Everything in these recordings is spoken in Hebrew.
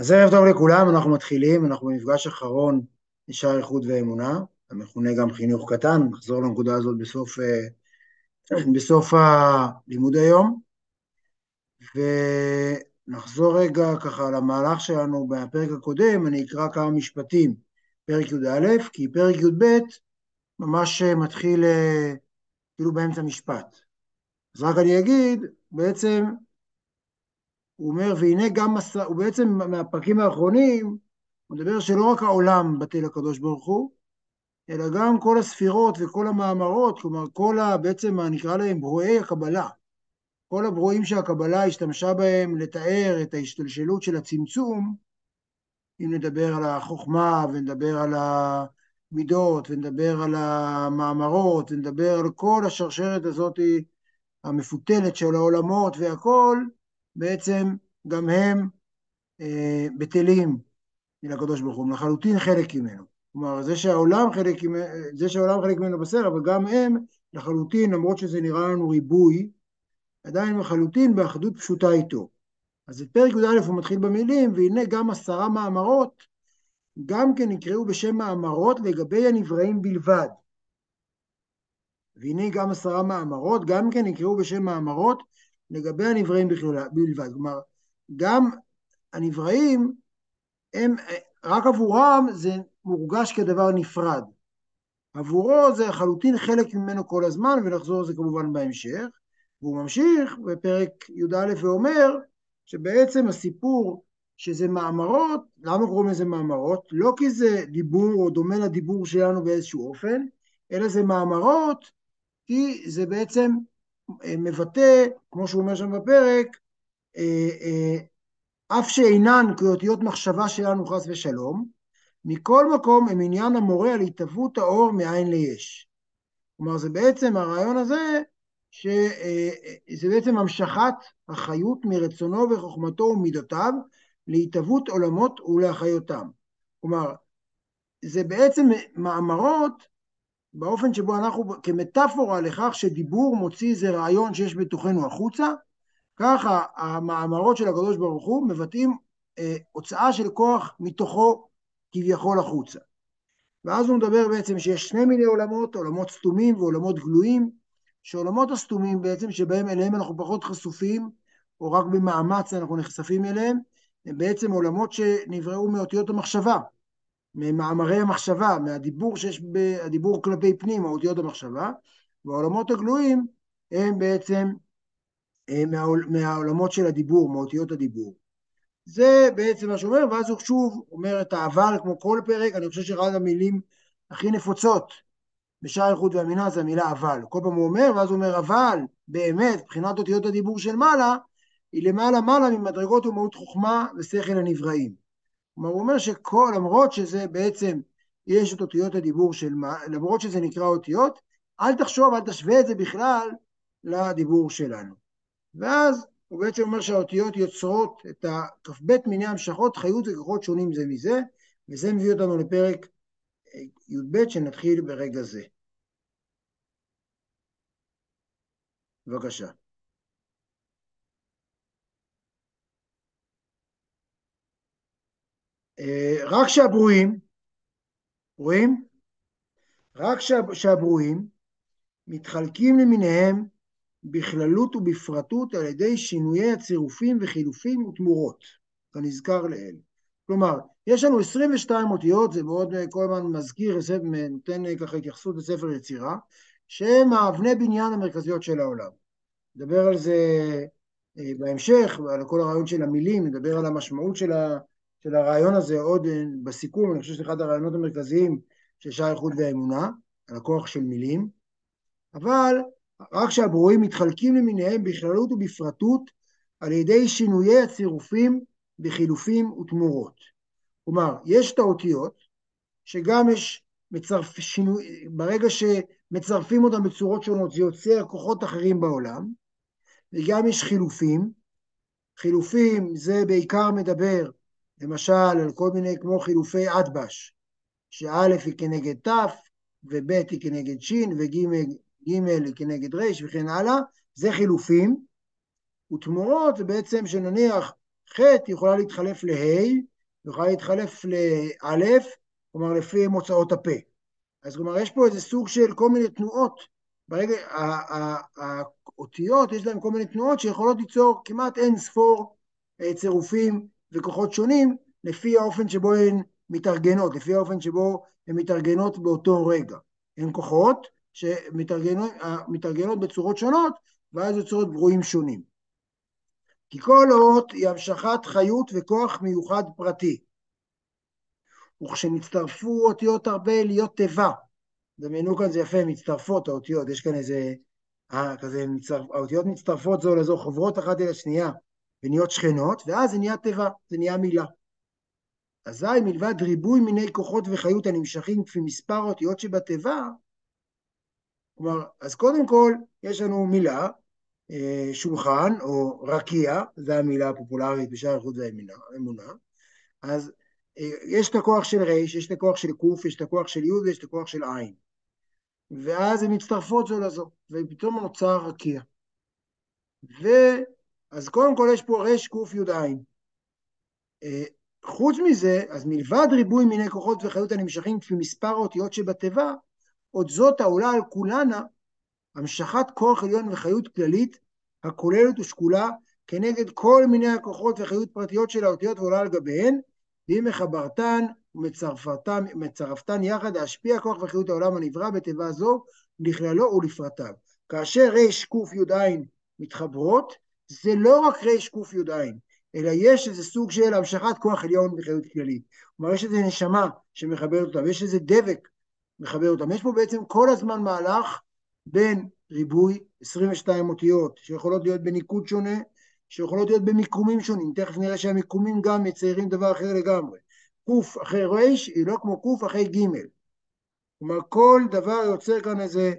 אז ערב טוב לכולם, אנחנו מתחילים, אנחנו במפגש אחרון לשער איכות ואמונה, המכונה גם חינוך קטן, נחזור לנקודה הזאת בסוף, אה, בסוף הלימוד היום, ונחזור רגע ככה למהלך שלנו בפרק הקודם, אני אקרא כמה משפטים, פרק י"א, כי פרק י"ב ממש מתחיל אה, כאילו באמצע משפט. אז רק אני אגיד, בעצם הוא אומר, והנה גם מסע, הוא בעצם מהפרקים האחרונים, הוא מדבר שלא רק העולם בטל לקדוש ברוך הוא, אלא גם כל הספירות וכל המאמרות, כלומר כל ה... בעצם מה נקרא להם ברואי הקבלה, כל הברואים שהקבלה השתמשה בהם לתאר את ההשתלשלות של הצמצום, אם נדבר על החוכמה ונדבר על המידות ונדבר על המאמרות ונדבר על כל השרשרת הזאת המפותלת של העולמות והכל, בעצם גם הם אה, בטלים מן הקדוש ברוך הוא, לחלוטין חלק ממנו. כלומר, זה שהעולם חלק, זה שהעולם חלק ממנו בסדר, אבל גם הם לחלוטין, למרות שזה נראה לנו ריבוי, עדיין לחלוטין באחדות פשוטה איתו. אז את פרק י"א הוא מתחיל במילים, והנה גם עשרה מאמרות, גם כן נקראו בשם מאמרות לגבי הנבראים בלבד. והנה גם עשרה מאמרות, גם כן נקראו בשם מאמרות לגבי הנבראים בלבד. כלומר, גם הנבראים, הם, רק עבורם זה מורגש כדבר נפרד. עבורו זה לחלוטין חלק ממנו כל הזמן, ונחזור לזה כמובן בהמשך. והוא ממשיך בפרק י"א ואומר שבעצם הסיפור שזה מאמרות, למה קוראים לזה מאמרות? לא כי זה דיבור או דומה לדיבור שלנו באיזשהו אופן, אלא זה מאמרות כי זה בעצם מבטא, כמו שהוא אומר שם בפרק, אה, אה, אף שאינן כאותיות מחשבה שלנו חס ושלום, מכל מקום הם עניין המורה על התהוות האור מאין ליש. כלומר, זה בעצם הרעיון הזה, שזה בעצם המשכת החיות מרצונו וחוכמתו ומידותיו להתהוות עולמות ולהחיותם. כלומר, זה בעצם מאמרות באופן שבו אנחנו כמטאפורה לכך שדיבור מוציא איזה רעיון שיש בתוכנו החוצה, ככה המאמרות של הקדוש ברוך הוא מבטאים אה, הוצאה של כוח מתוכו כביכול החוצה. ואז הוא מדבר בעצם שיש שני מיני עולמות, עולמות סתומים ועולמות גלויים, שעולמות הסתומים בעצם שבהם אליהם אנחנו פחות חשופים, או רק במאמץ אנחנו נחשפים אליהם, הם בעצם עולמות שנבראו מאותיות המחשבה, ממאמרי המחשבה, מהדיבור שיש, הדיבור כלפי פנים, מאותיות המחשבה, והעולמות הגלויים הם בעצם אה, מהעולמות של הדיבור, מאותיות הדיבור. זה בעצם מה שאומר, ואז הוא שוב אומר את האבל כמו כל פרק, אני חושב שאחת המילים הכי נפוצות בשער איכות ואמינה זה המילה אבל. כל פעם הוא אומר, ואז הוא אומר אבל, באמת, מבחינת אותיות הדיבור של מעלה, היא למעלה מעלה ממדרגות ומהות חוכמה ושכל הנבראים. כלומר, הוא אומר שכל, למרות שזה בעצם, יש את אותיות הדיבור של מה, למרות שזה נקרא אותיות, אל תחשוב, אל תשווה את זה בכלל לדיבור שלנו. ואז הוא בעצם אומר שהאותיות יוצרות את הכ"ב מיני המשכות, חיות וכוחות שונים זה מזה, וזה מביא אותנו לפרק י"ב שנתחיל ברגע זה. בבקשה. רק שהברואים, רואים? רק שהברואים מתחלקים למיניהם בכללות ובפרטות על ידי שינויי הצירופים וחילופים ותמורות, כנזכר לעיל. כלומר, יש לנו 22 אותיות, זה מאוד כל הזמן מזכיר, נותן ככה התייחסות לספר יצירה, שהם האבני בניין המרכזיות של העולם. נדבר על זה אה, בהמשך, על כל הרעיון של המילים, נדבר על המשמעות של, ה, של הרעיון הזה עוד בסיכום, אני חושב שזה אחד הרעיונות המרכזיים של שער איכות והאמונה, על הכוח של מילים, אבל רק שהברואים מתחלקים למיניהם בכללות ובפרטות על ידי שינויי הצירופים בחילופים ותמורות. כלומר, יש את האותיות, שגם יש מצרפ... שינוי... ברגע שמצרפים אותם בצורות שונות, זה יוצר כוחות אחרים בעולם, וגם יש חילופים. חילופים זה בעיקר מדבר, למשל, על כל מיני כמו חילופי אדבש, שא' היא כנגד ת', וב' היא כנגד ש', וג' ג' כנגד ר' וכן הלאה, זה חילופים, ותמורות זה בעצם שנניח ח' יכולה להתחלף לה', ויכולה להתחלף לאלף, כלומר לפי מוצאות הפה. אז כלומר, יש פה איזה סוג של כל מיני תנועות. ברגע, האותיות, יש להן כל מיני תנועות שיכולות ליצור כמעט אין ספור אה, צירופים וכוחות שונים, לפי האופן שבו הן מתארגנות, לפי האופן שבו הן מתארגנות באותו רגע. הן כוחות שמתארגנות בצורות שונות, ואז יוצרות ברואים שונים. כי כל אות היא המשכת חיות וכוח מיוחד פרטי. וכשנצטרפו אותיות הרבה להיות תיבה, דמיינו כאן זה יפה, מצטרפות האותיות, יש כאן איזה, אה, כזה, מצטרפ, האותיות מצטרפות זו לזו, חוברות אחת אל השנייה, ונהיות שכנות, ואז זה נהיה תיבה, זה נהיה מילה. אזי מלבד ריבוי מיני כוחות וחיות הנמשכים כפי מספר האותיות שבתיבה, כלומר, אז קודם כל יש לנו מילה, אה, שולחן או רקיע, זו המילה הפופולרית בשאר איכות והאמונה, אז אה, יש את הכוח של ר', יש את הכוח של ק', יש את הכוח של י' ויש את הכוח של ע'. ואז הן מצטרפות זו לזו, ופתאום נוצר רקיע. ואז קודם כל יש פה ר' ק' י' ע'. אה, חוץ מזה, אז מלבד ריבוי מיני כוחות וחיות הנמשכים כפי מספר האותיות שבתיבה, עוד זאת העולה על כולנה המשכת כוח עליון וחיות כללית הכוללת ושקולה כנגד כל מיני הכוחות וחיות פרטיות של האותיות ועולה על גביהן, והיא מחברתן ומצרפתן יחד להשפיע כוח וחיות העולם הנברא בתיבה זו לכללו ולפרטיו. כאשר רי"ק"י מתחברות, זה לא רק רי"ק"י, אלא יש איזה סוג של המשכת כוח עליון וחיות כללית. כלומר, יש איזה נשמה שמחברת אותם, יש איזה דבק מחבר אותם. יש פה בעצם כל הזמן מהלך בין ריבוי 22 אותיות שיכולות להיות בניקוד שונה, שיכולות להיות במיקומים שונים. תכף נראה שהמיקומים גם מציירים דבר אחר לגמרי. קוף אחרי ריש היא לא כמו קוף אחרי גימל. כלומר, כל דבר יוצר כאן איזה,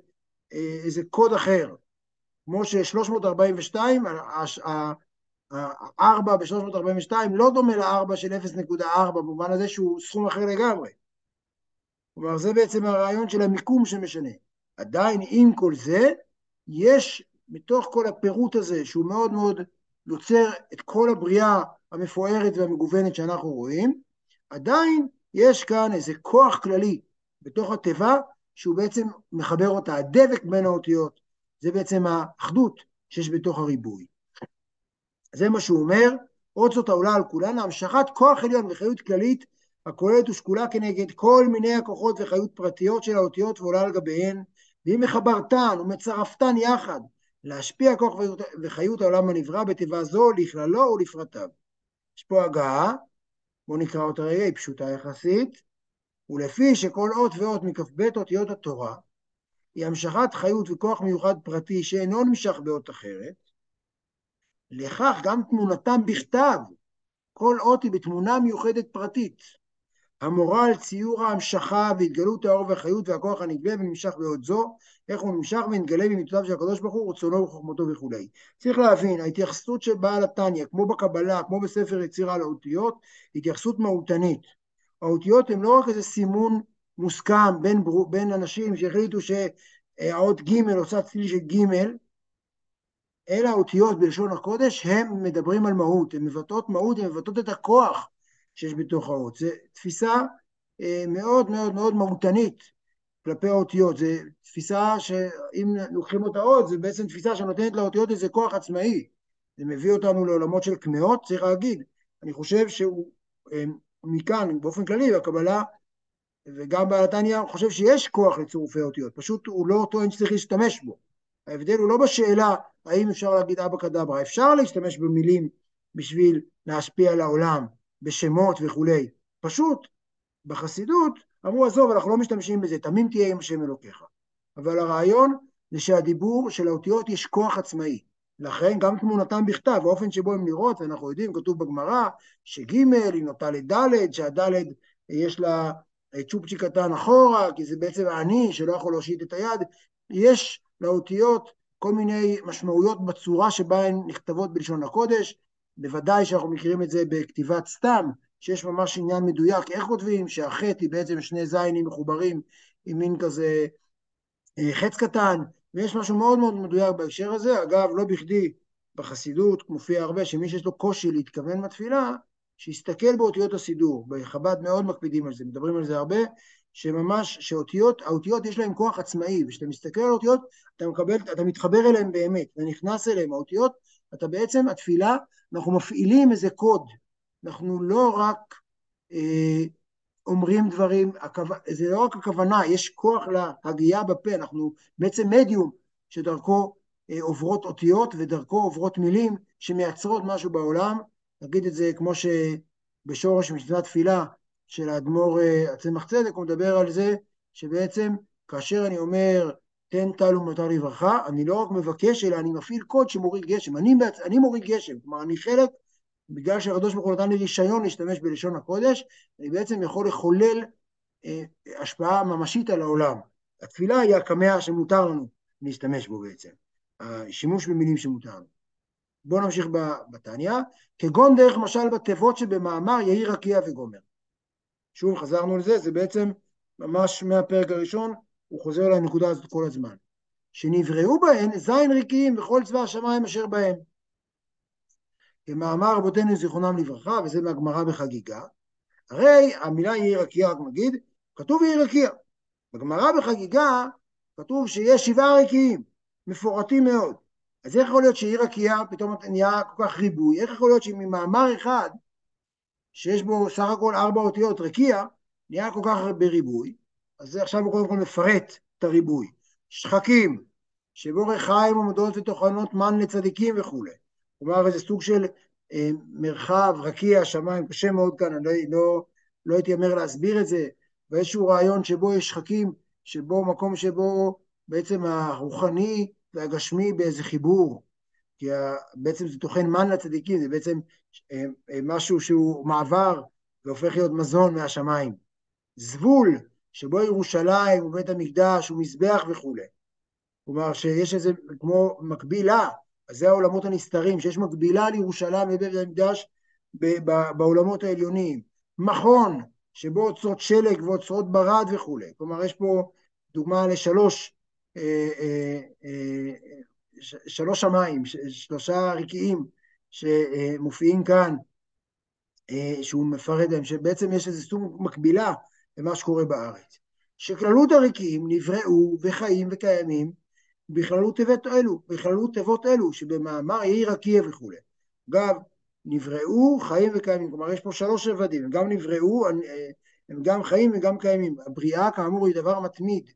איזה קוד אחר. כמו ש-342, ה-4 ב-342 לא דומה ל-4 של 0.4 במובן הזה שהוא סכום אחר לגמרי. כלומר, זה בעצם הרעיון של המיקום שמשנה. עדיין, עם כל זה, יש מתוך כל הפירוט הזה, שהוא מאוד מאוד יוצר את כל הבריאה המפוארת והמגוונת שאנחנו רואים, עדיין יש כאן איזה כוח כללי בתוך התיבה, שהוא בעצם מחבר אותה, הדבק בין האותיות, זה בעצם האחדות שיש בתוך הריבוי. זה מה שהוא אומר, עוד זאת העולה על כולנה, המשכת כוח עליון וחיות כללית הכוללת ושקולה כנגד כל מיני הכוחות וחיות פרטיות של האותיות ועולה על גביהן, והיא מחברתן ומצרפתן יחד להשפיע כוח וחיות העולם הנברא בתיבה זו לכללו ולפרטיו. יש פה הגעה, בואו נקרא אותה רגע, היא פשוטה יחסית, ולפי שכל אות ואות מכ"ב אותיות התורה היא המשכת חיות וכוח מיוחד פרטי שאינו נמשך באות אחרת, לכך גם תמונתם בכתב, כל אות היא בתמונה מיוחדת פרטית. המורה על ציור ההמשכה והתגלות האור והחיות והכוח הנגלה ונמשך בעוד זו, איך הוא נמשך ונתגלה במיטותיו של הקדוש ברוך הוא, רצונו וחוכמתו וכולי. צריך להבין, ההתייחסות של בעל התניא, כמו בקבלה, כמו בספר יצירה לאותיות, התייחסות מהותנית. האותיות הן לא רק איזה סימון מוסכם בין, בין אנשים שהחליטו שהאות ג' עושה צליל של ג', אלא האותיות בלשון הקודש, הם מדברים על מהות, הן מבטאות מהות, הן מבטאות את הכוח שיש בתוך האות. זו תפיסה אה, מאוד מאוד מאוד מהותנית כלפי האותיות. זו תפיסה שאם לוקחים אותה עוד, זו בעצם תפיסה שנותנת לאותיות איזה כוח עצמאי. זה מביא אותנו לעולמות של קמעות, צריך להגיד. אני חושב שהוא אה, מכאן, באופן כללי, הקבלה וגם בעלתניא חושב שיש כוח לצירופי אותיות, פשוט הוא לא טוען שצריך להשתמש בו. ההבדל הוא לא בשאלה האם אפשר להגיד אבא קדברה, אפשר להשתמש במילים בשביל להשפיע על העולם, בשמות וכולי. פשוט בחסידות אמרו, עזוב, אנחנו לא משתמשים בזה, תמים תהיה עם השם אלוקיך. אבל הרעיון זה שהדיבור של האותיות יש כוח עצמאי. לכן גם תמונתם בכתב, האופן שבו הן נראות, ואנחנו יודעים, כתוב בגמרא, שג' היא נוטה לד', שהד' יש לה צ'ופצ'י קטן אחורה, כי זה בעצם העני שלא יכול להושיט את היד. יש לאותיות כל מיני משמעויות בצורה שבה הן נכתבות בלשון הקודש, בוודאי שאנחנו מכירים את זה בכתיבת סתם, שיש ממש עניין מדויק איך כותבים, שהחטא היא בעצם שני זיינים מחוברים עם מין כזה אה, חץ קטן, ויש משהו מאוד מאוד מדויק בהקשר הזה. אגב, לא בכדי בחסידות מופיע הרבה שמי שיש לו קושי להתכוון בתפילה, שיסתכל באותיות הסידור, בחב"ד מאוד מקפידים על זה, מדברים על זה הרבה, שממש, שאותיות, האותיות יש להן כוח עצמאי, וכשאתה מסתכל על האותיות, אתה מקבל, אתה מתחבר אליהן באמת, אתה נכנס אליהן, האותיות, אתה בעצם, התפילה, אנחנו מפעילים איזה קוד, אנחנו לא רק אה, אומרים דברים, הכו... זה לא רק הכוונה, יש כוח להגייה בפה, אנחנו בעצם מדיום שדרכו אה, עוברות אותיות ודרכו עוברות מילים שמייצרות משהו בעולם, נגיד את זה כמו שבשורש מצוות תפילה של האדמו"ר אה, הצמח צדק, הוא מדבר על זה שבעצם כאשר אני אומר תן טל ומטר לברכה, אני לא רק מבקש, אלא אני מפעיל קוד שמוריד גשם. אני, בעצ... אני מוריד גשם, כלומר אני חלק, בגלל שהקדוש ברוך הוא נתן לי רישיון להשתמש בלשון הקודש, אני בעצם יכול לחולל אה, השפעה ממשית על העולם. התפילה היא הקמע שמותר לנו להשתמש בו בעצם, השימוש במילים שמותר לנו. בואו נמשיך בתניא, כגון דרך משל בתיבות שבמאמר יהי רקיע וגומר. שוב חזרנו לזה, זה בעצם ממש מהפרק הראשון, הוא חוזר לנקודה הזאת כל הזמן. שנבראו בהן זין ריקיים וכל צבא השמיים אשר בהם. כמאמר רבותינו זיכרונם לברכה, וזה מהגמרא בחגיגה, הרי המילה יהי רקיע, רק נגיד, כתוב יהי רקיע. בגמרא בחגיגה כתוב שיש שבעה רקיעים, מפורטים מאוד. אז איך יכול להיות שיהי רקיע פתאום נהיה כל כך ריבוי? איך יכול להיות שממאמר אחד, שיש בו סך הכל ארבע אותיות רקיע, נהיה כל כך הרבה ריבוי? אז עכשיו הוא קודם כל מפרט את הריבוי. שחקים, שבו ריחיים עומדות וטוחנות מן לצדיקים וכולי. כלומר, איזה סוג של אה, מרחב, רקיע, שמיים, קשה מאוד כאן, אני לא, לא, לא הייתי אומר להסביר את זה, ואיזשהו רעיון שבו יש שחקים, שבו מקום שבו בעצם הרוחני והגשמי באיזה חיבור, כי בעצם זה טוחן מן לצדיקים, זה בעצם אה, אה, משהו שהוא מעבר והופך להיות מזון מהשמיים. זבול, שבו ירושלים ובית המקדש ומזבח וכולי. כלומר שיש איזה כמו מקבילה, אז זה העולמות הנסתרים, שיש מקבילה לירושלים ובית המקדש בעולמות העליונים. מכון, שבו אוצרות שלג ואוצרות ברד וכולי. כלומר יש פה דוגמה לשלוש שלוש שמיים, שלושה רקיעים שמופיעים כאן, שהוא מפרט להם, שבעצם יש איזה סוג מקבילה למה שקורה בארץ. שכללות הרקיעים נבראו וחיים וקיימים בכללות תיבות אלו, בכללות תיבות אלו, שבמאמר יהי רקיע וכולי. אגב, נבראו, חיים וקיימים, כלומר יש פה שלוש רבדים, הם גם נבראו, הם גם חיים וגם קיימים. הבריאה כאמור היא דבר מתמיד,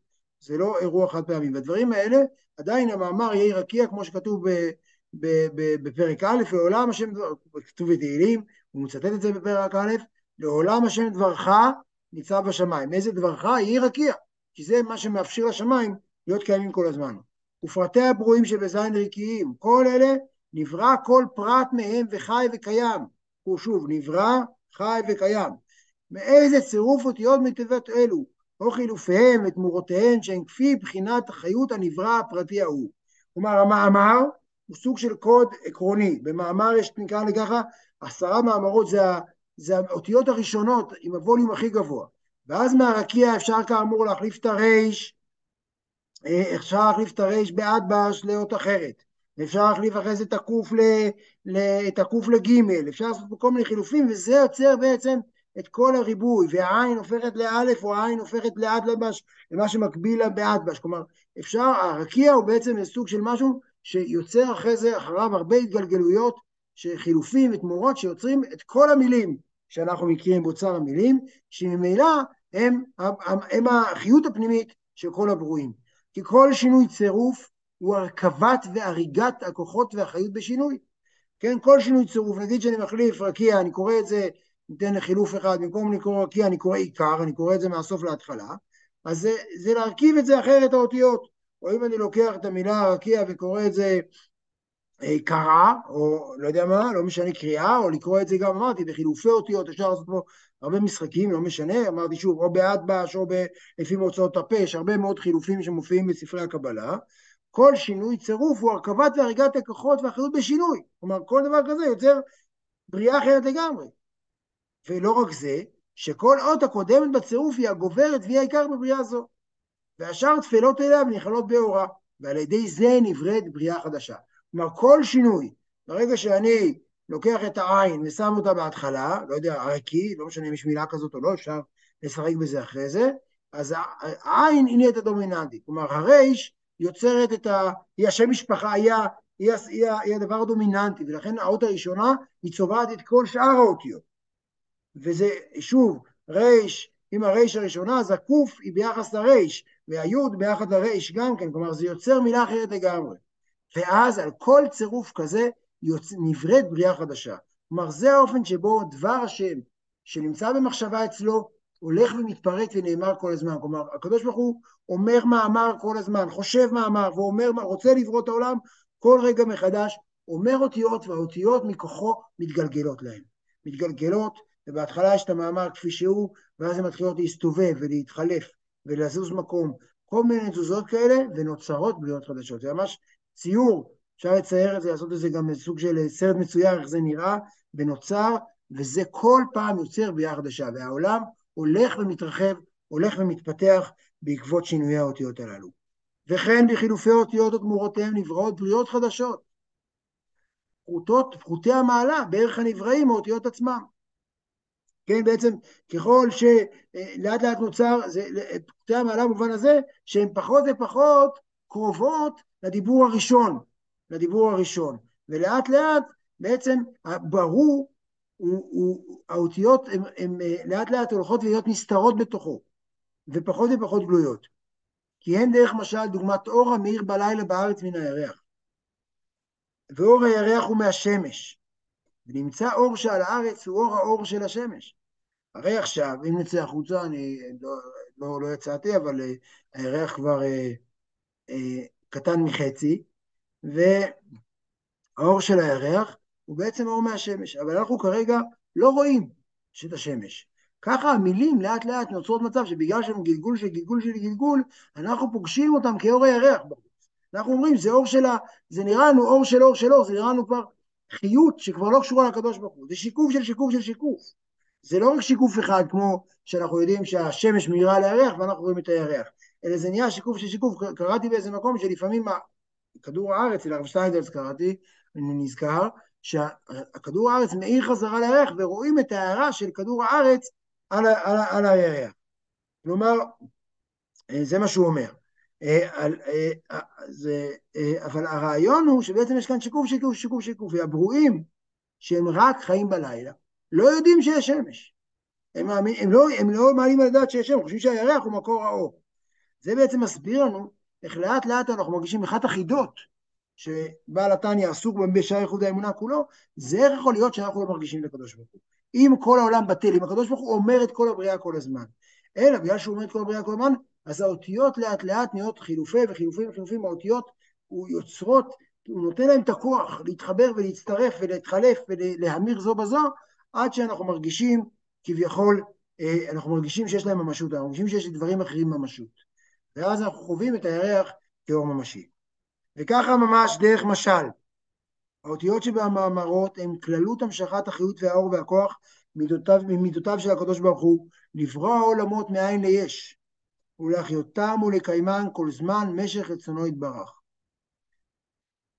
זה לא אירוע חד פעמי. והדברים האלה, עדיין המאמר יהי רקיע, כמו שכתוב ב, ב, ב, בפרק א', לעולם השם, כתוב בתהילים, הוא מצטט את זה בפרק א', לעולם השם דברך ניצב בשמיים. איזה דברך? יהי רקיע, כי זה מה שמאפשר לשמיים להיות קיימים כל הזמן. ופרטי הברואים שבזין רקיעים, כל אלה נברא כל פרט מהם וחי וקיים. הוא שוב, נברא, חי וקיים. מאיזה צירוף אותיות מתיבות אלו, או חילופיהם ותמורותיהן שהן כפי בחינת החיות הנברא הפרטי ההוא. כלומר, המאמר הוא סוג של קוד עקרוני. במאמר יש, נקרא לככה, עשרה מאמרות זה, זה האותיות הראשונות עם הווליום הכי גבוה. ואז מהרקיע אפשר כאמור להחליף את הרייש, אה, אפשר להחליף את הרייש באדבש לאות אחרת. אפשר להחליף אחרי זה את הקוף לגימל, אפשר לעשות כל מיני חילופים, וזה יוצר בעצם את כל הריבוי, והעין הופכת לאלף או העין הופכת לאדלבש, למה שמקביל לה באדבש. כלומר, אפשר, הרקיע הוא בעצם סוג של משהו שיוצר אחרי זה, אחריו הרבה התגלגלויות, חילופים ותמורות שיוצרים את כל המילים שאנחנו מכירים באוצר המילים, שממילא הם, הם, הם החיות הפנימית של כל הברואים. כי כל שינוי צירוף הוא הרכבת והריגת הכוחות והחיות בשינוי. כן, כל שינוי צירוף, נגיד שאני מחליף רקיע, אני קורא את זה ניתן לחילוף אחד, במקום לקרוא רקיע אני קורא עיקר, אני קורא את זה מהסוף להתחלה, אז זה, זה להרכיב את זה אחרת האותיות. או אם אני לוקח את המילה רקיע וקורא את זה אה, קרא, או לא יודע מה, לא משנה קריאה, או לקרוא את זה גם, אמרתי, בחילופי אותיות, אפשר לעשות פה הרבה משחקים, לא משנה, אמרתי שוב, או באדבש, או ב, לפי מוצאות הפה, יש הרבה מאוד חילופים שמופיעים בספרי הקבלה. כל שינוי צירוף הוא הרכבת והריגת הכוחות והאחריות בשינוי. כלומר, כל דבר כזה יוצר בריאה אחרת לגמרי. ולא רק זה, שכל אות הקודמת בצירוף היא הגוברת והיא העיקר בבריאה זו. והשאר תפלות אליה ונכללות באורה, ועל ידי זה נבראת בריאה חדשה. כלומר, כל שינוי, ברגע שאני לוקח את העין ושם אותה בהתחלה, לא יודע, ערכי, לא משנה אם יש מילה כזאת או לא, אפשר לשחק בזה אחרי זה, אז העין היא נהיית הדומיננטית. כלומר, הרייש יוצרת את ה... היא השם משפחה, היא, היא, היא, היא הדבר הדומיננטי, ולכן האות הראשונה היא צובעת את כל שאר האותיות. וזה, שוב, רייש, עם הרייש הראשונה, אז הקוף היא ביחס לרייש, והיוד ביחד לרייש גם כן, כלומר זה יוצר מילה אחרת לגמרי. ואז על כל צירוף כזה יוצ... נבראת בריאה חדשה. כלומר, זה האופן שבו דבר השם, שנמצא במחשבה אצלו, הולך ומתפרק ונאמר כל הזמן. כלומר, הקדוש ברוך הוא אומר מאמר כל הזמן, חושב מאמר, ואומר, רוצה לברוא את העולם כל רגע מחדש, אומר אותיות, והאותיות מכוחו מתגלגלות להם. מתגלגלות, ובהתחלה יש את המאמר כפי שהוא, ואז הן מתחילות להסתובב ולהתחלף ולזוז מקום, כל מיני תזוזות כאלה, ונוצרות בריאות חדשות. זה ממש ציור, אפשר לצייר את זה, לעשות את זה גם סוג של סרט מצויר, איך זה נראה, ונוצר, וזה כל פעם יוצר בריאה חדשה, והעולם הולך ומתרחב, הולך ומתפתח בעקבות שינויי האותיות הללו. וכן בחילופי אותיות ותמורותיהם נבראות בריאות חדשות. פחותות, פחותי המעלה בערך הנבראים האותיות עצמם. כן, בעצם ככל שלאט לאט נוצר, זה פחותי המעלה במובן הזה, שהן פחות ופחות קרובות לדיבור הראשון, לדיבור הראשון. ולאט לאט בעצם ברור, הוא, הוא, האותיות הן לאט לאט הולכות להיות נסתרות בתוכו, ופחות ופחות גלויות. כי הן דרך משל דוגמת אור המאיר בלילה בארץ מן הירח. ואור הירח הוא מהשמש, ונמצא אור שעל הארץ הוא אור האור של השמש. הרי עכשיו, אם נצא החוצה, אני לא, לא, לא יצאתי, אבל uh, הירח כבר uh, uh, קטן מחצי, והאור של הירח הוא בעצם אור מהשמש, אבל אנחנו כרגע לא רואים את השמש. ככה המילים לאט לאט נוצרות מצב שבגלל שהם גלגול של גלגול של גלגול, אנחנו פוגשים אותם כאור הירח. אנחנו אומרים, זה אור של ה... זה נראה לנו אור של אור של אור, זה נראה לנו כבר חיות שכבר לא קשורה לקדוש ברוך הוא, זה שיקוף של שיקוף של שיקוף. זה לא רק שיקוף אחד כמו שאנחנו יודעים שהשמש מאירה על הירח ואנחנו רואים את הירח, אלא זה נהיה שיקוף של שיקוף. קראתי באיזה מקום שלפעמים כדור הארץ, אצל הרב שטיינדלס קראתי, אני נזכר, שכדור הארץ מאיר חזרה לירח ורואים את ההערה של כדור הארץ על, על, על הירח. כלומר, אה, זה מה שהוא אומר. אה, אה, זה, אבל הרעיון הוא שבעצם יש כאן שיקוף, שיקוף, שיקוף, שיקוף, והברואים שהם רק חיים בלילה, לא יודעים שיש שמש. הם, הם, לא, הם לא מעלים על הדעת שיש שמש, חושבים שהירח הוא מקור האור. זה בעצם מסביר לנו איך לאט לאט אנחנו מרגישים אחת החידות שבעל התניא עסוק בשער איחוד האמונה כולו, זה איך יכול להיות שאנחנו לא מרגישים לקדוש ברוך הוא. אם כל העולם בטל, אם הקדוש ברוך הוא אומר את כל הבריאה כל הזמן, אלא בגלל שהוא אומר את כל הבריאה כל הזמן, אז האותיות לאט לאט נהיות חילופי וחילופים וחילופים, האותיות הוא יוצרות, הוא נותן להם את הכוח להתחבר ולהצטרף ולהתחלף ולהמיר זו בזו, עד שאנחנו מרגישים כביכול, אה, אנחנו מרגישים שיש להם ממשות, אנחנו מרגישים שיש לדברים אחרים ממשות. ואז אנחנו חווים את הירח כאור ממשי. וככה ממש דרך משל. האותיות שבמאמרות הן כללות המשכת החיות והאור והכוח מידותיו, ממידותיו של הקדוש ברוך הוא, לברוא העולמות מאין ליש, ולהחיותם ולקיימן כל זמן משך רצונו יתברך.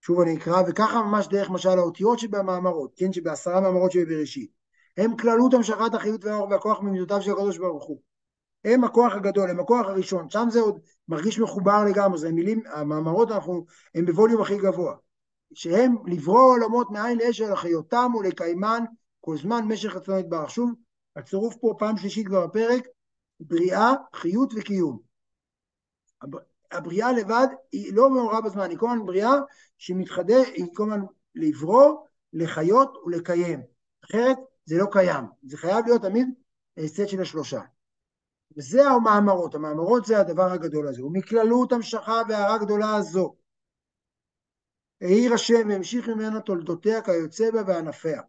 שוב אני אקרא, וככה ממש דרך משל האותיות שבמאמרות, כן, שבעשרה מאמרות שבבראשית, הם כללות המשכת החיות והאור והכוח ממידותיו של הקדוש ברוך הוא. הם הכוח הגדול, הם הכוח הראשון, שם זה עוד מרגיש מחובר לגמרי, זה מילים, המאמרות אנחנו, הם בווליום הכי גבוה. שהם לברוא עולמות מאין לאשל לחיותם ולקיימן כל זמן משך רצון יתברך. שוב, הצירוף פה פעם שלישית כבר בפרק, בריאה, חיות וקיום. הבריאה לבד היא לא מעורבה בזמן, היא כל הזמן בריאה שמתחדש, היא כל הזמן לברוא, לחיות ולקיים. אחרת זה לא קיים, זה חייב להיות תמיד סט של השלושה. וזה המאמרות, המאמרות זה הדבר הגדול הזה, ומכללות המשכה והערה גדולה הזו. העיר השם והמשיך ממנה תולדותיה כיוצא בה וענפיה.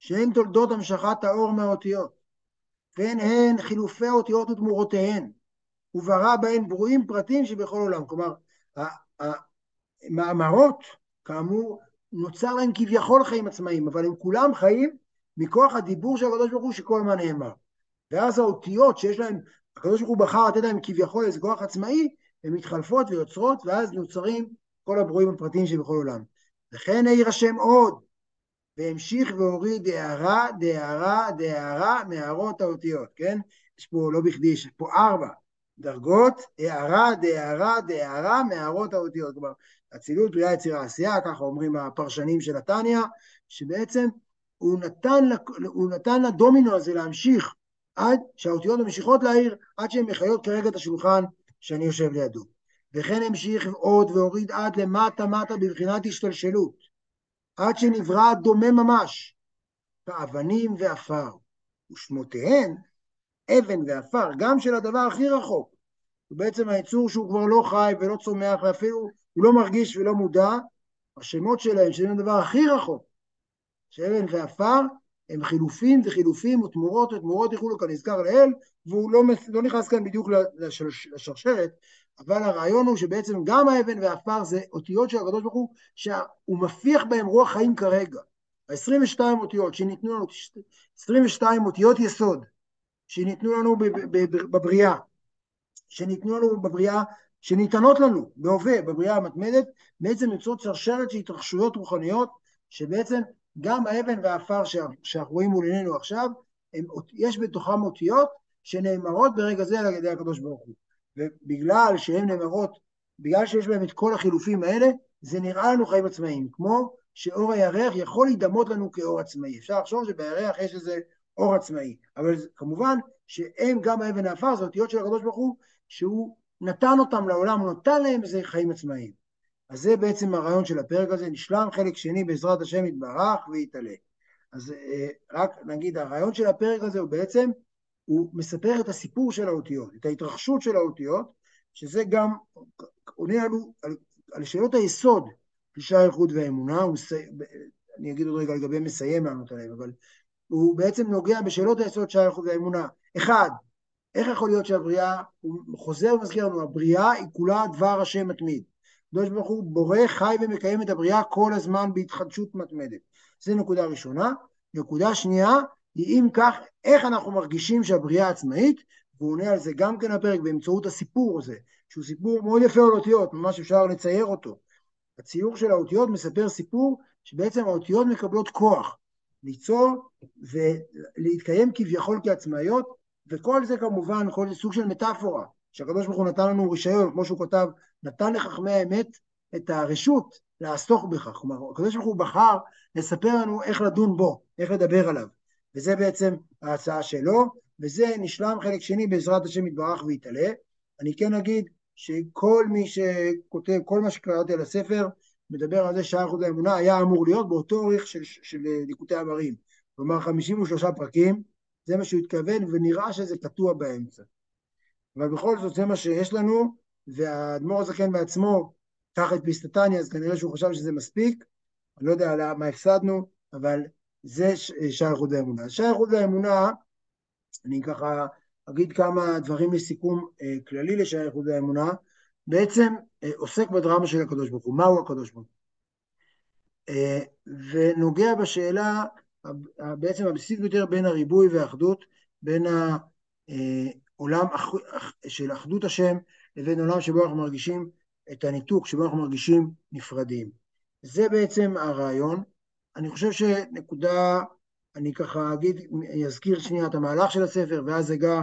שהן תולדות המשכת האור מהאותיות, והן הן חילופי האותיות ותמורותיהן, וברא בהן ברואים פרטים שבכל עולם. כלומר, המאמרות, כאמור, נוצר להם כביכול חיים עצמאיים, אבל הם כולם חיים מכוח הדיבור של הקדוש ברוך הוא שכל הזמן נאמר. ואז האותיות שיש להם, הקדוש ברוך הוא בחר לתת להם כביכול איזה כוח עצמאי, הן מתחלפות ויוצרות, ואז נוצרים כל הברואים הפרטיים שבכל עולם. וכן העיר השם עוד, והמשיך והוריד הערה, דהערה, דהערה מהערות האותיות, כן? יש פה, לא בכדי, יש פה ארבע דרגות, הערה, דהערה, דהערה מהערות האותיות. כלומר, אצילות, בריאה, יצירה, עשייה, ככה אומרים הפרשנים של התניא, שבעצם הוא נתן, הוא נתן לדומינו הזה להמשיך עד שהאותיות ממשיכות להעיר, עד שהן מחיות כרגע את השולחן שאני יושב לידו. וכן המשיך עוד והוריד עד למטה מטה בבחינת השתלשלות, עד שנברא דומה ממש, כאבנים ועפר, ושמותיהן אבן ועפר, גם של הדבר הכי רחוק. הוא בעצם היצור שהוא כבר לא חי ולא צומח, ואפילו הוא לא מרגיש ולא מודע, השמות שלהם, שהם הדבר הכי רחוק, שאבן ועפר, הם חילופים וחילופים ותמורות ותמורות יכולו כנזכר לאל, והוא לא, לא נכנס כאן בדיוק לשרשרת, אבל הרעיון הוא שבעצם גם האבן והעפר זה אותיות של הקדוש ברוך הוא, שהוא מפיח בהם רוח חיים כרגע. ה-22 אותיות שניתנו לנו, 22 אותיות יסוד, שניתנו לנו בבריאה, שניתנו לנו בבריאה, שניתנות לנו בהווה, בבריאה המתמדת, בעצם יוצאות שרשרת של התרחשויות רוחניות, שבעצם גם האבן והעפר שאנחנו רואים מול עינינו עכשיו, הם, יש בתוכם אותיות שנאמרות ברגע זה על ידי הקדוש ברוך הוא. ובגלל שהן נאמרות, בגלל שיש בהם את כל החילופים האלה, זה נראה לנו חיים עצמאיים, כמו שאור הירח יכול להידמות לנו כאור עצמאי. אפשר לחשוב שבירח יש איזה אור עצמאי, אבל כמובן שהם גם האבן העפר, זה אותיות של הקדוש ברוך הוא, שהוא נתן אותם לעולם, הוא נתן להם איזה חיים עצמאיים. אז זה בעצם הרעיון של הפרק הזה, נשלם חלק שני בעזרת השם יתברך ויתעלה. אז אה, רק נגיד, הרעיון של הפרק הזה הוא בעצם הוא מספר את הסיפור של האותיות, את ההתרחשות של האותיות, שזה גם עונה לנו על, על שאלות היסוד של שער איכות והאמונה, מסי... אני אגיד עוד רגע לגבי מסיים לענות עליהם, אבל הוא בעצם נוגע בשאלות היסוד של שער איכות והאמונה. אחד, איך יכול להיות שהבריאה, הוא חוזר ומזכיר לנו, הבריאה היא כולה דבר השם מתמיד. הקדוש ברוך הוא בורא, חי ומקיים את הבריאה כל הזמן בהתחדשות מתמדת. זו נקודה ראשונה. נקודה שנייה, היא אם כך, איך אנחנו מרגישים שהבריאה עצמאית, והוא עונה על זה גם כן הפרק באמצעות הסיפור הזה, שהוא סיפור מאוד יפה על אותיות, ממש אפשר לצייר אותו. הציור של האותיות מספר סיפור שבעצם האותיות מקבלות כוח ליצור ולהתקיים כביכול כעצמאיות, וכל זה כמובן, כל זה סוג של מטאפורה, שהקדוש ברוך הוא נתן לנו רישיון, כמו שהוא כתב, נתן לחכמי האמת את הרשות לעסוק בכך. כלומר, הקדוש ברוך הוא בחר לספר לנו איך לדון בו, איך לדבר עליו. וזה בעצם ההצעה שלו, וזה נשלם חלק שני בעזרת השם יתברך ויתעלה. אני כן אגיד שכל מי שכותב, כל מה שקראתי על הספר, מדבר על זה שער חוד האמונה היה אמור להיות באותו אורך של, של ליקוטי אמרים. כלומר 53 פרקים, זה מה שהוא התכוון, ונראה שזה קטוע באמצע. אבל בכל זאת זה מה שיש לנו, והאדמו"ר הזקן בעצמו, קח את פיסטטניה, אז כנראה שהוא חשב שזה מספיק, אני לא יודע מה הפסדנו, אבל זה האמונה. שער איכות האמונה, אני ככה אגיד כמה דברים לסיכום אה, כללי לשער איכות האמונה, בעצם אה, עוסק בדרמה של הקדוש ברוך הוא, מהו הקדוש ברוך הוא? אה, ונוגע בשאלה בעצם הבסיסית ביותר בין הריבוי והאחדות, בין העולם של אחדות השם לבין עולם שבו אנחנו מרגישים את הניתוק, שבו אנחנו מרגישים נפרדים. זה בעצם הרעיון. אני חושב שנקודה, אני ככה אגיד, אזכיר שנייה את המהלך של הספר, ואז אגע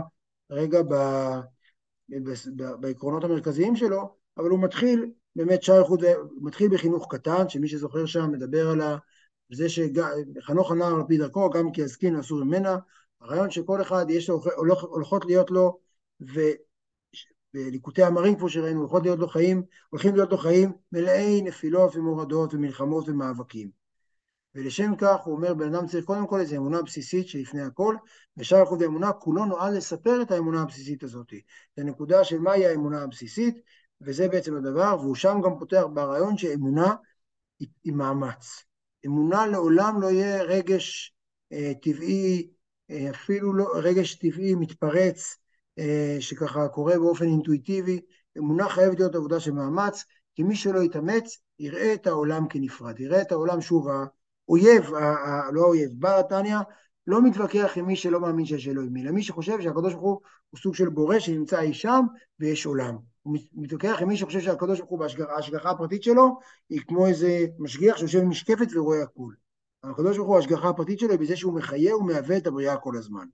רגע ב, ב, ב, בעקרונות המרכזיים שלו, אבל הוא מתחיל, באמת שער הוא מתחיל בחינוך קטן, שמי שזוכר שם מדבר על זה שחנוך הנער על פי דרכו, גם כי הזקין אסור ממנה, הרעיון שכל אחד יש לו, הולכות להיות לו, ובליקוטי אמרים, כמו שראינו, הולכות להיות לו חיים, הולכים להיות לו חיים מלאי נפילות ומורדות ומלחמות ומאבקים. ולשם כך הוא אומר, בן אדם צריך קודם כל איזו אמונה בסיסית שלפני הכל, ושאר אחוז האמונה כולו נועד לספר את האמונה הבסיסית הזאת. את הנקודה של מהי האמונה הבסיסית, וזה בעצם הדבר, והוא שם גם פותח ברעיון שאמונה היא, היא מאמץ. אמונה לעולם לא יהיה רגש אה, טבעי, אה, אפילו לא רגש טבעי מתפרץ, אה, שככה קורה באופן אינטואיטיבי. אמונה חייבת להיות עבודה של מאמץ, כי מי שלא יתאמץ, יראה את העולם כנפרד, יראה את העולם שוב האויב, לא האויב, בעל התניא, לא מתווכח עם מי שלא מאמין שיש אלוהים, אלא מי שחושב שהקדוש ברוך הוא הוא סוג של בורא שנמצא אי שם ויש עולם. הוא מתווכח עם מי שחושב שהקדוש ברוך הוא בהשגחה הפרטית שלו היא כמו איזה משגיח שיושב עם משקפת ורואה הכול. הקדוש ברוך הוא, ההשגחה הפרטית שלו היא בזה שהוא מחיה ומהווה את הבריאה כל הזמן.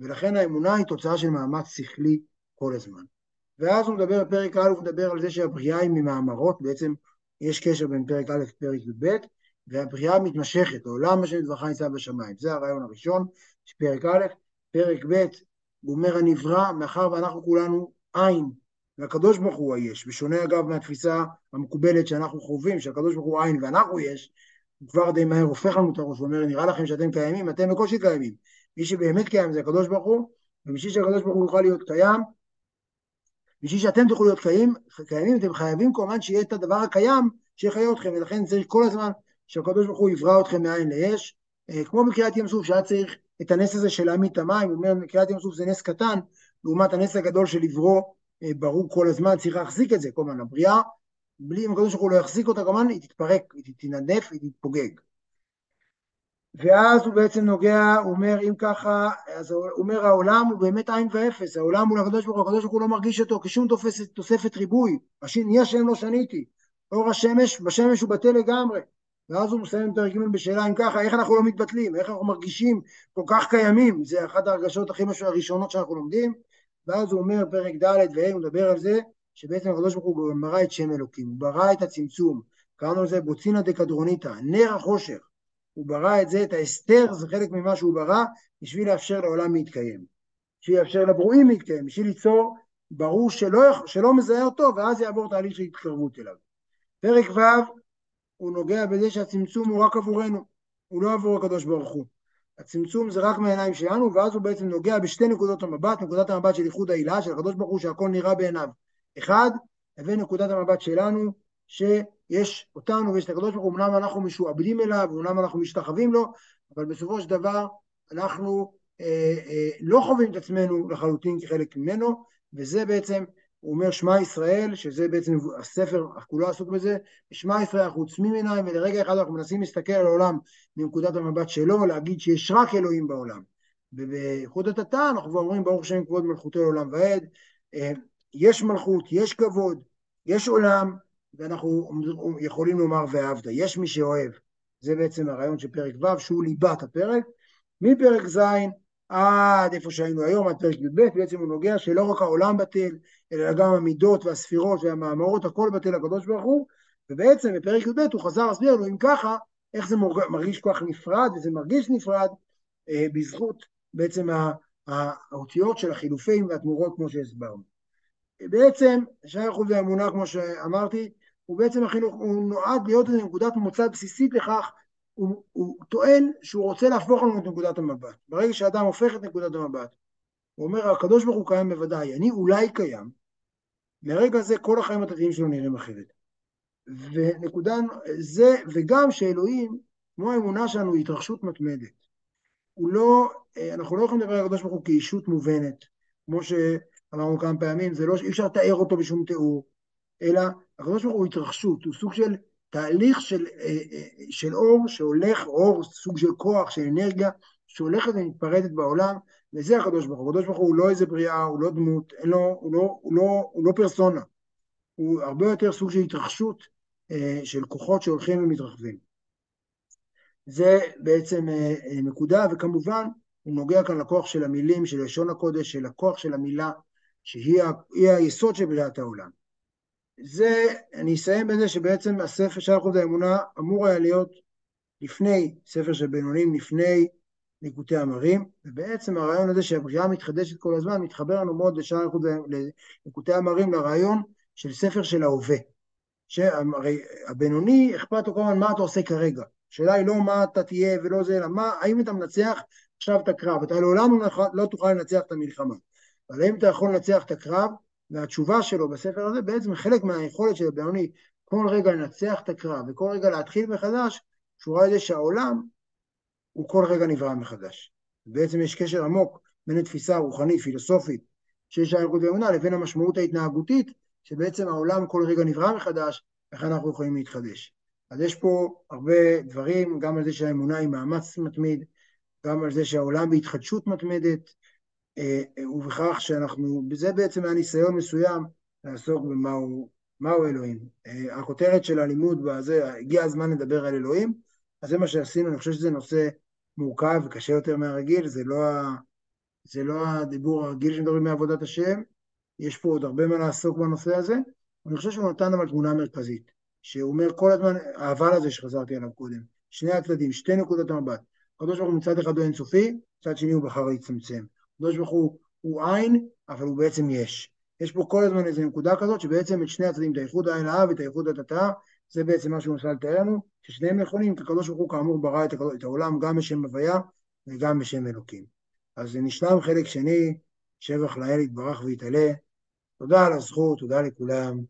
ולכן האמונה היא תוצאה של מאמץ שכלי כל הזמן. ואז הוא מדבר בפרק א', הוא מדבר על זה שהבריאה היא ממאמרות, בעצם יש קשר בין פרק א' לפרק י"ב, והבריאה מתמשכת, העולם אשר נדבך נמצא בשמיים. זה הרעיון הראשון פרק א'. פרק ב', הוא אומר הנברא, מאחר ואנחנו כולנו עין, והקדוש ברוך הוא היש, ושונה אגב מהתפיסה המקובלת שאנחנו חווים, שהקדוש ברוך הוא עין ואנחנו יש, הוא כבר די מהר הופך לנו את הראש ואומר, נראה לכם שאתם קיימים, אתם בקושי קיימים. מי שבאמת קיים זה הקדוש ברוך הוא, ובשביל שהקדוש ברוך הוא יוכל להיות קיים, בשביל שאתם תוכלו להיות קיים, קיימים, אתם חייבים כמובן שיהיה את הדבר הקיים שיחיה אתכם, ולכן צריך כל הזמן שהקדוש ברוך הוא יברא אתכם מאין לאש, אה, כמו בקריאת ים סוף, שהיה צריך את הנס הזה של להעמיד את המים, הוא אומר, קריאת ים סוף זה נס קטן, לעומת הנס הגדול של לברוא אה, ברור כל הזמן, צריך להחזיק את זה, כל הזמן, הבריאה, בלי אם הקדוש ברוך הוא לא יחזיק אותה, כמובן היא תתפרק, היא תתנדף, היא תתפוגג. ואז הוא בעצם נוגע, הוא אומר, אם ככה, אז הוא אומר, העולם הוא באמת עין ואפס, העולם הוא לקדוש ברוך הוא, הקדוש ברוך הוא לא מרגיש אותו כשום תופסת, תוספת ריבוי, מי השם לא שניתי, אור השמש, בשמש הוא בטל לגמרי. ואז הוא מסיים פרק ג' בשאלה אם ככה, איך אנחנו לא מתבטלים, איך אנחנו מרגישים כל כך קיימים, זה אחת ההרגשות הכי משהו הראשונות שאנחנו לומדים, ואז הוא אומר פרק ד' וה', הוא מדבר על זה, שבעצם הקדוש ברוך הוא ברא את שם אלוקים, הוא ברא את הצמצום, קראנו לזה בוצינה דקדרוניתא, נר החושך, הוא ברא את זה, את ההסתר, זה חלק ממה שהוא ברא, בשביל לאפשר לעולם להתקיים, בשביל לאפשר לברואים להתקיים, בשביל ליצור ברור שלא, שלא מזהה אותו, ואז יעבור תהליך של התקרבות אליו. פרק ו' הוא נוגע בזה שהצמצום הוא רק עבורנו, הוא לא עבור הקדוש ברוך הוא. הצמצום זה רק מהעיניים שלנו, ואז הוא בעצם נוגע בשתי נקודות המבט, נקודת המבט של איחוד העילה, של הקדוש ברוך הוא שהכל נראה בעיניו. אחד, לבין נקודת המבט שלנו, שיש אותנו ויש את הקדוש ברוך הוא, אמנם אנחנו משועבדים אליו, אמנם אנחנו משתחווים לו, אבל בסופו של דבר אנחנו אה, אה, לא חווים את עצמנו לחלוטין כחלק ממנו, וזה בעצם הוא אומר שמע ישראל, שזה בעצם הספר כולו עסוק בזה, שמע ישראל אנחנו עוצמים עיניים ולרגע אחד אנחנו מנסים להסתכל על העולם מנקודת המבט שלו, להגיד שיש רק אלוהים בעולם. ובייחוד התתא אנחנו כבר אומרים ברוך השם כבוד מלכותו לעולם ועד, אה, יש מלכות, יש כבוד, יש עולם, ואנחנו יכולים לומר ואהבת, יש מי שאוהב. זה בעצם הרעיון של פרק ו' שהוא ליבת הפרק. מפרק ז' עד איפה שהיינו היום, עד פרק י"ב, בעצם הוא נוגע שלא רק העולם בטל, אלא גם המידות והספירות והמאמרות, הכל בטל לקדוש ברוך הוא, ובעצם בפרק י"ב הוא חזר להסביר לנו, אם ככה, איך זה מרגיש כל כך נפרד, וזה מרגיש נפרד אה, בזכות בעצם האותיות של החילופים והתמורות כמו שהסברנו. בעצם, שער חוץ האמונה, כמו שאמרתי, הוא בעצם החינוך, הוא נועד להיות איזו נקודת מוצא בסיסית לכך הוא, הוא טוען שהוא רוצה להפוך לנו את נקודת המבט. ברגע שאדם הופך את נקודת המבט, הוא אומר, הקדוש ברוך הוא קיים בוודאי, אני אולי קיים, מרגע זה כל החיים הדתיים שלו נראים אחרת. ונקודה, זה, וגם שאלוהים, כמו האמונה שלנו, היא התרחשות מתמדת. הוא לא, אנחנו לא יכולים לדבר על הקדוש ברוך הוא כאישות מובנת, כמו שאמרנו כמה פעמים, זה לא, אי אפשר לתאר אותו בשום תיאור, אלא הקדוש ברוך הוא התרחשות, הוא סוג של תהליך של, אה, אה, של אור שהולך, אור, סוג של כוח, של אנרגיה, שהולכת ומתפרדת בעולם, וזה הקדוש ברוך הוא. הקדוש ברוך הוא לא איזה בריאה, הוא לא דמות, אין לו, הוא, לא, הוא, לא, הוא לא פרסונה. הוא הרבה יותר סוג של התרחשות אה, של כוחות שהולכים ומתרחבים. זה בעצם נקודה, וכמובן הוא נוגע כאן לכוח של המילים, של לשון הקודש, של הכוח של המילה, שהיא היסוד של בריאת העולם. זה, אני אסיים בזה שבעצם הספר של אחוז האמונה אמור היה להיות לפני ספר של בינונים, לפני ליקוטי אמרים, ובעצם הרעיון הזה שהבריאה מתחדשת כל הזמן, מתחבר לנו מאוד לשער ליקוטי אמרים, לרעיון של ספר של ההווה. שהרי הבינוני, אכפת לו כל הזמן מה אתה עושה כרגע. השאלה היא לא מה אתה תהיה ולא זה, אלא מה, האם אתה מנצח עכשיו את הקרב. אתה לעולם לא, לא תוכל לנצח את המלחמה. אבל האם אתה יכול לנצח את הקרב, והתשובה שלו בספר הזה בעצם חלק מהיכולת של הבינוני כל רגע לנצח את הקרב וכל רגע להתחיל מחדש, קשורה לזה שהעולם הוא כל רגע נברא מחדש. בעצם יש קשר עמוק בין התפיסה הרוחנית, פילוסופית, שיש האלוקות ואמונה, לבין המשמעות ההתנהגותית, שבעצם העולם כל רגע נברא מחדש, איך אנחנו יכולים להתחדש. אז יש פה הרבה דברים, גם על זה שהאמונה היא מאמץ מתמיד, גם על זה שהעולם בהתחדשות מתמדת, ובכך שאנחנו, זה בעצם היה ניסיון מסוים לעסוק במהו מהו אלוהים. אה, הכותרת של הלימוד בזה, הגיע הזמן לדבר על אלוהים, אז זה מה שעשינו, אני חושב שזה נושא מורכב וקשה יותר מהרגיל, זה לא, ה... זה לא הדיבור הרגיל שמדברים מעבודת השם, יש פה עוד הרבה מה לעסוק בנושא הזה, אני חושב שהוא נתן אבל תמונה מרכזית, שהוא אומר כל הזמן, האבל הזה שחזרתי עליו קודם, שני הצדדים, שתי נקודות המבט, הקדוש ברוך הוא מצד אחד הוא אינסופי, מצד שני הוא בחר להצטמצם. הקדוש ברוך הוא הוא עין, אבל הוא בעצם יש. יש פה כל הזמן איזו נקודה כזאת, שבעצם את שני הצדדים, את הייחוד העין האב ואת הייחוד התתאה, זה בעצם מה שהוא מנסה לתאר לנו, ששניהם נכונים, כי הקדוש ברוך הוא כאמור ברא את, את העולם גם בשם הוויה וגם בשם אלוקים. אז נשלם חלק שני, שבח לאל יתברך ויתעלה. תודה על הזכות, תודה לכולם.